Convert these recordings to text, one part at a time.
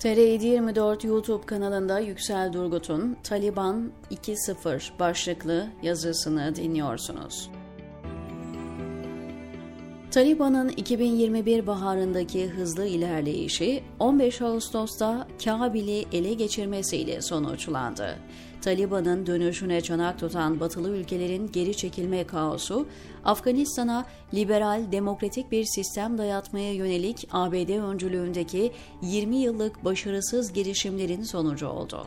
TR724 YouTube kanalında Yüksel Durgut'un Taliban 2.0 başlıklı yazısını dinliyorsunuz. Taliban'ın 2021 baharındaki hızlı ilerleyişi 15 Ağustos'ta Kabil'i ele geçirmesiyle sonuçlandı. Taliban'ın dönüşüne çanak tutan batılı ülkelerin geri çekilme kaosu, Afganistan'a liberal demokratik bir sistem dayatmaya yönelik ABD öncülüğündeki 20 yıllık başarısız girişimlerin sonucu oldu.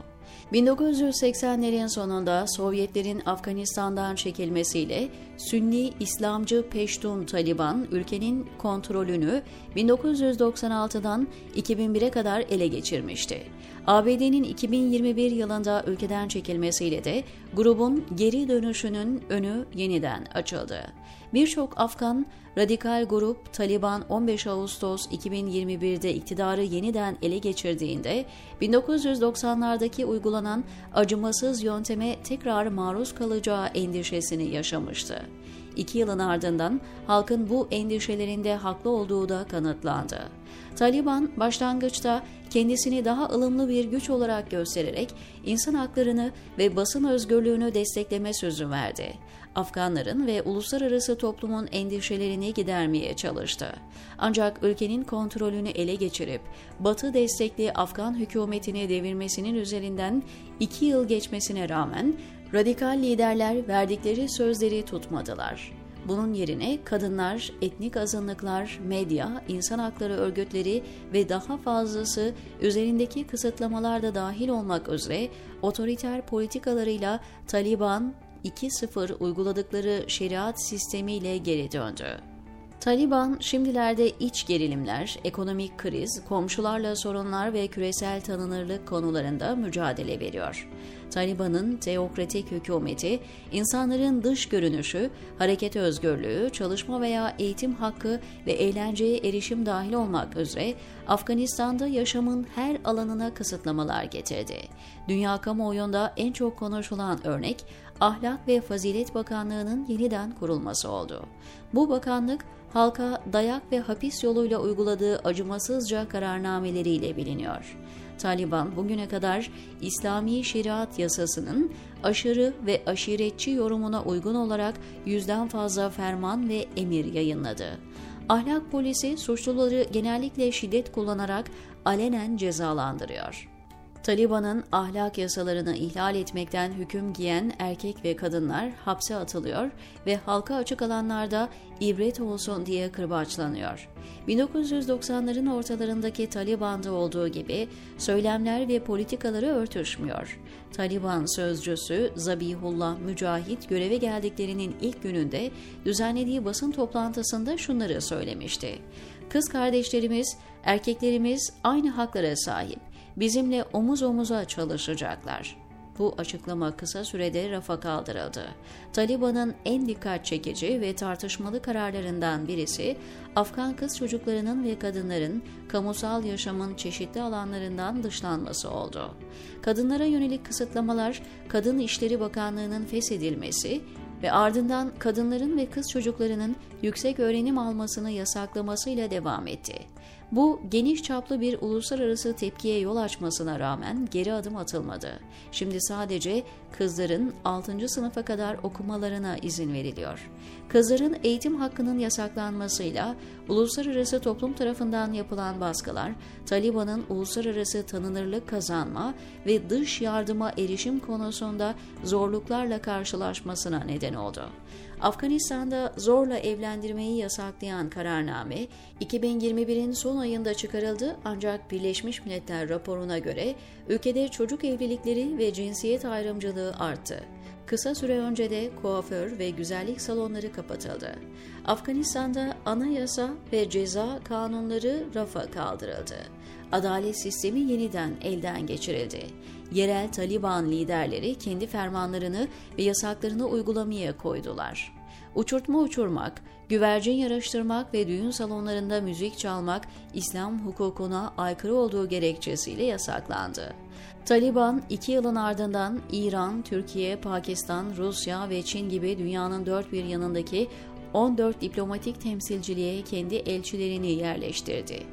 1980'lerin sonunda Sovyetlerin Afganistan'dan çekilmesiyle Sünni İslamcı Peştun Taliban ülkenin kontrolünü 1996'dan 2001'e kadar ele geçirmişti. ABD'nin 2021 yılında ülkeden çekilmesiyle de grubun geri dönüşünün önü yeniden açıldı. Birçok Afgan radikal grup Taliban 15 Ağustos 2021'de iktidarı yeniden ele geçirdiğinde 1990'lardaki uygulanan acımasız yönteme tekrar maruz kalacağı endişesini yaşamıştı. İki yılın ardından halkın bu endişelerinde haklı olduğu da kanıtlandı. Taliban başlangıçta kendisini daha ılımlı bir güç olarak göstererek insan haklarını ve basın özgürlüğünü destekleme sözü verdi. Afganların ve uluslararası toplumun endişelerini gidermeye çalıştı. Ancak ülkenin kontrolünü ele geçirip Batı destekli Afgan hükümetini devirmesinin üzerinden iki yıl geçmesine rağmen radikal liderler verdikleri sözleri tutmadılar. Bunun yerine kadınlar, etnik azınlıklar, medya, insan hakları örgütleri ve daha fazlası üzerindeki kısıtlamalar da dahil olmak üzere otoriter politikalarıyla Taliban 2.0 uyguladıkları şeriat sistemiyle geri döndü. Taliban şimdilerde iç gerilimler, ekonomik kriz, komşularla sorunlar ve küresel tanınırlık konularında mücadele veriyor. Taliban'ın teokratik hükümeti, insanların dış görünüşü, hareket özgürlüğü, çalışma veya eğitim hakkı ve eğlenceye erişim dahil olmak üzere Afganistan'da yaşamın her alanına kısıtlamalar getirdi. Dünya kamuoyunda en çok konuşulan örnek, Ahlak ve Fazilet Bakanlığı'nın yeniden kurulması oldu. Bu bakanlık, halka dayak ve hapis yoluyla uyguladığı acımasızca kararnameleriyle biliniyor. Taliban bugüne kadar İslami şeriat yasasının aşırı ve aşiretçi yorumuna uygun olarak yüzden fazla ferman ve emir yayınladı. Ahlak polisi suçluları genellikle şiddet kullanarak alenen cezalandırıyor. Taliban'ın ahlak yasalarını ihlal etmekten hüküm giyen erkek ve kadınlar hapse atılıyor ve halka açık alanlarda ibret olsun diye kırbaçlanıyor. 1990'ların ortalarındaki Taliban'da olduğu gibi söylemler ve politikaları örtüşmüyor. Taliban sözcüsü Zabihullah Mücahit göreve geldiklerinin ilk gününde düzenlediği basın toplantısında şunları söylemişti. Kız kardeşlerimiz, erkeklerimiz aynı haklara sahip bizimle omuz omuza çalışacaklar. Bu açıklama kısa sürede rafa kaldırıldı. Taliban'ın en dikkat çekici ve tartışmalı kararlarından birisi Afgan kız çocuklarının ve kadınların kamusal yaşamın çeşitli alanlarından dışlanması oldu. Kadınlara yönelik kısıtlamalar, Kadın İşleri Bakanlığı'nın feshedilmesi ve ardından kadınların ve kız çocuklarının yüksek öğrenim almasını yasaklamasıyla devam etti. Bu geniş çaplı bir uluslararası tepkiye yol açmasına rağmen geri adım atılmadı. Şimdi sadece kızların 6. sınıfa kadar okumalarına izin veriliyor. Kızların eğitim hakkının yasaklanmasıyla uluslararası toplum tarafından yapılan baskılar, Taliban'ın uluslararası tanınırlık kazanma ve dış yardıma erişim konusunda zorluklarla karşılaşmasına neden oldu. Afganistan'da zorla evlendirmeyi yasaklayan kararname 2021'in son ayında çıkarıldı ancak Birleşmiş Milletler raporuna göre ülkede çocuk evlilikleri ve cinsiyet ayrımcılığı arttı. Kısa süre önce de kuaför ve güzellik salonları kapatıldı. Afganistan'da anayasa ve ceza kanunları rafa kaldırıldı. Adalet sistemi yeniden elden geçirildi. Yerel Taliban liderleri kendi fermanlarını ve yasaklarını uygulamaya koydular. Uçurtma uçurmak, güvercin yarıştırmak ve düğün salonlarında müzik çalmak İslam hukukuna aykırı olduğu gerekçesiyle yasaklandı. Taliban iki yılın ardından İran, Türkiye, Pakistan, Rusya ve Çin gibi dünyanın dört bir yanındaki 14 diplomatik temsilciliğe kendi elçilerini yerleştirdi.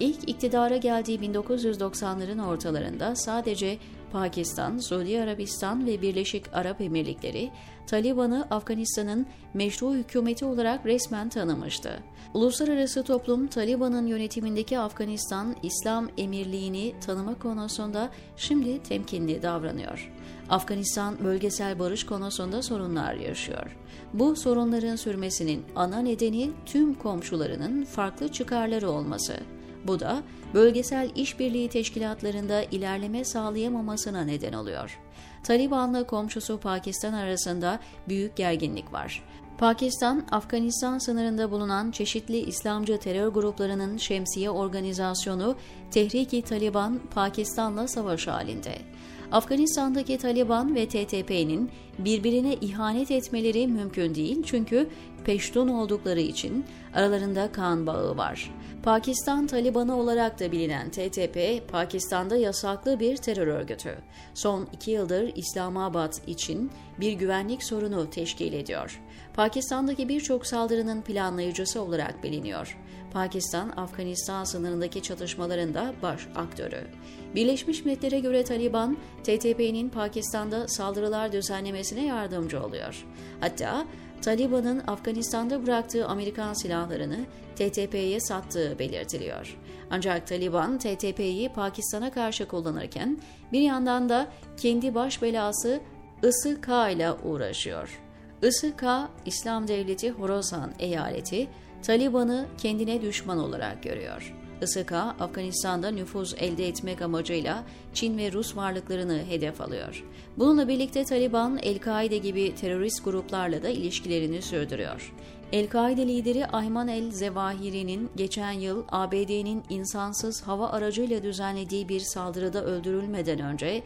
İlk iktidara geldiği 1990'ların ortalarında sadece Pakistan, Suudi Arabistan ve Birleşik Arap Emirlikleri Taliban'ı Afganistan'ın meşru hükümeti olarak resmen tanımıştı. Uluslararası toplum Taliban'ın yönetimindeki Afganistan İslam Emirliğini tanıma konusunda şimdi temkinli davranıyor. Afganistan bölgesel barış konusunda sorunlar yaşıyor. Bu sorunların sürmesinin ana nedeni tüm komşularının farklı çıkarları olması. Bu da bölgesel işbirliği teşkilatlarında ilerleme sağlayamamasına neden oluyor. Taliban'la komşusu Pakistan arasında büyük gerginlik var. Pakistan, Afganistan sınırında bulunan çeşitli İslamcı terör gruplarının şemsiye organizasyonu Tehriki Taliban Pakistan'la savaş halinde. Afganistan'daki Taliban ve TTP'nin birbirine ihanet etmeleri mümkün değil çünkü peştun oldukları için aralarında kan bağı var. Pakistan Talibanı olarak da bilinen TTP, Pakistan'da yasaklı bir terör örgütü. Son iki yıldır İslamabad için bir güvenlik sorunu teşkil ediyor. Pakistan'daki birçok saldırının planlayıcısı olarak biliniyor. Pakistan, Afganistan sınırındaki çatışmaların da baş aktörü. Birleşmiş Milletler'e göre Taliban, TTP'nin Pakistan'da saldırılar düzenlemesine yardımcı oluyor. Hatta Taliban'ın Afganistan'da bıraktığı Amerikan silahlarını TTP'ye sattığı belirtiliyor. Ancak Taliban TTP'yi Pakistan'a karşı kullanırken bir yandan da kendi baş belası ISK ile uğraşıyor. ISK, İslam Devleti Horasan eyaleti, Taliban'ı kendine düşman olarak görüyor. ISK, Afganistan'da nüfuz elde etmek amacıyla Çin ve Rus varlıklarını hedef alıyor. Bununla birlikte Taliban, El-Kaide gibi terörist gruplarla da ilişkilerini sürdürüyor. El-Kaide lideri Ayman el-Zevahiri'nin geçen yıl ABD'nin insansız hava aracıyla düzenlediği bir saldırıda öldürülmeden önce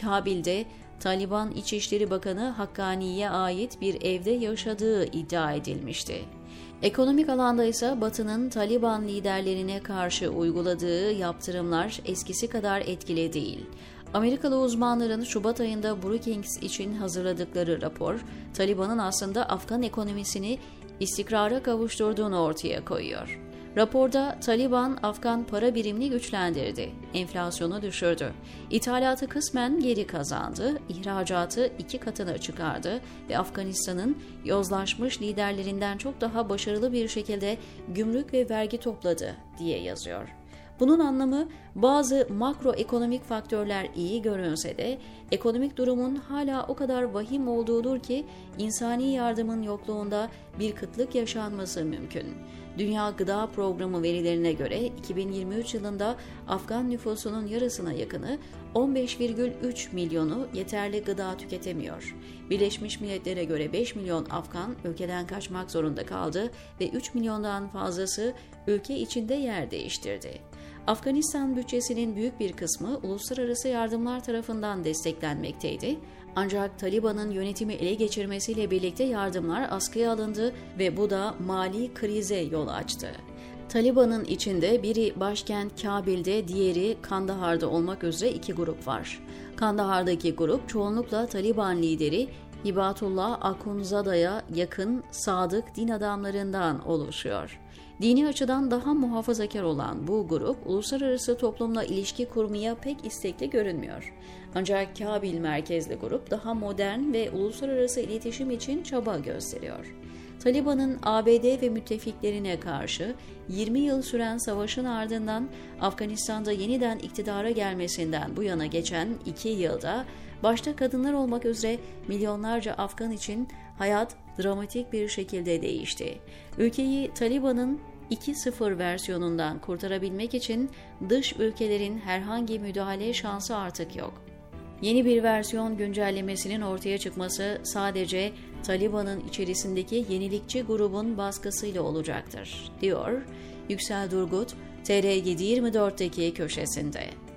Kabil'de Taliban İçişleri Bakanı Hakkani'ye ait bir evde yaşadığı iddia edilmişti. Ekonomik alanda ise Batı'nın Taliban liderlerine karşı uyguladığı yaptırımlar eskisi kadar etkili değil. Amerikalı uzmanların Şubat ayında Brookings için hazırladıkları rapor, Taliban'ın aslında Afgan ekonomisini istikrara kavuşturduğunu ortaya koyuyor. Raporda Taliban Afgan para birimini güçlendirdi, enflasyonu düşürdü, ithalatı kısmen geri kazandı, ihracatı iki katına çıkardı ve Afganistan'ın yozlaşmış liderlerinden çok daha başarılı bir şekilde gümrük ve vergi topladı diye yazıyor. Bunun anlamı bazı makroekonomik faktörler iyi görünse de ekonomik durumun hala o kadar vahim olduğudur ki insani yardımın yokluğunda bir kıtlık yaşanması mümkün. Dünya Gıda Programı verilerine göre 2023 yılında Afgan nüfusunun yarısına yakını 15,3 milyonu yeterli gıda tüketemiyor. Birleşmiş Milletler'e göre 5 milyon Afgan ülkeden kaçmak zorunda kaldı ve 3 milyondan fazlası ülke içinde yer değiştirdi. Afganistan bütçesinin büyük bir kısmı uluslararası yardımlar tarafından desteklenmekteydi. Ancak Taliban'ın yönetimi ele geçirmesiyle birlikte yardımlar askıya alındı ve bu da mali krize yol açtı. Taliban'ın içinde biri başkent Kabil'de, diğeri Kandahar'da olmak üzere iki grup var. Kandahar'daki grup çoğunlukla Taliban lideri Hibatullah Akunzada'ya yakın sadık din adamlarından oluşuyor. Dini açıdan daha muhafazakar olan bu grup uluslararası toplumla ilişki kurmaya pek istekli görünmüyor. Ancak Kabil merkezli grup daha modern ve uluslararası iletişim için çaba gösteriyor. Taliban'ın ABD ve müttefiklerine karşı 20 yıl süren savaşın ardından Afganistan'da yeniden iktidara gelmesinden bu yana geçen 2 yılda başta kadınlar olmak üzere milyonlarca Afgan için hayat dramatik bir şekilde değişti. Ülkeyi Taliban'ın 2.0 versiyonundan kurtarabilmek için dış ülkelerin herhangi müdahale şansı artık yok. Yeni bir versiyon güncellemesinin ortaya çıkması sadece Taliban'ın içerisindeki yenilikçi grubun baskısıyla olacaktır, diyor Yüksel Durgut, TR724'deki köşesinde.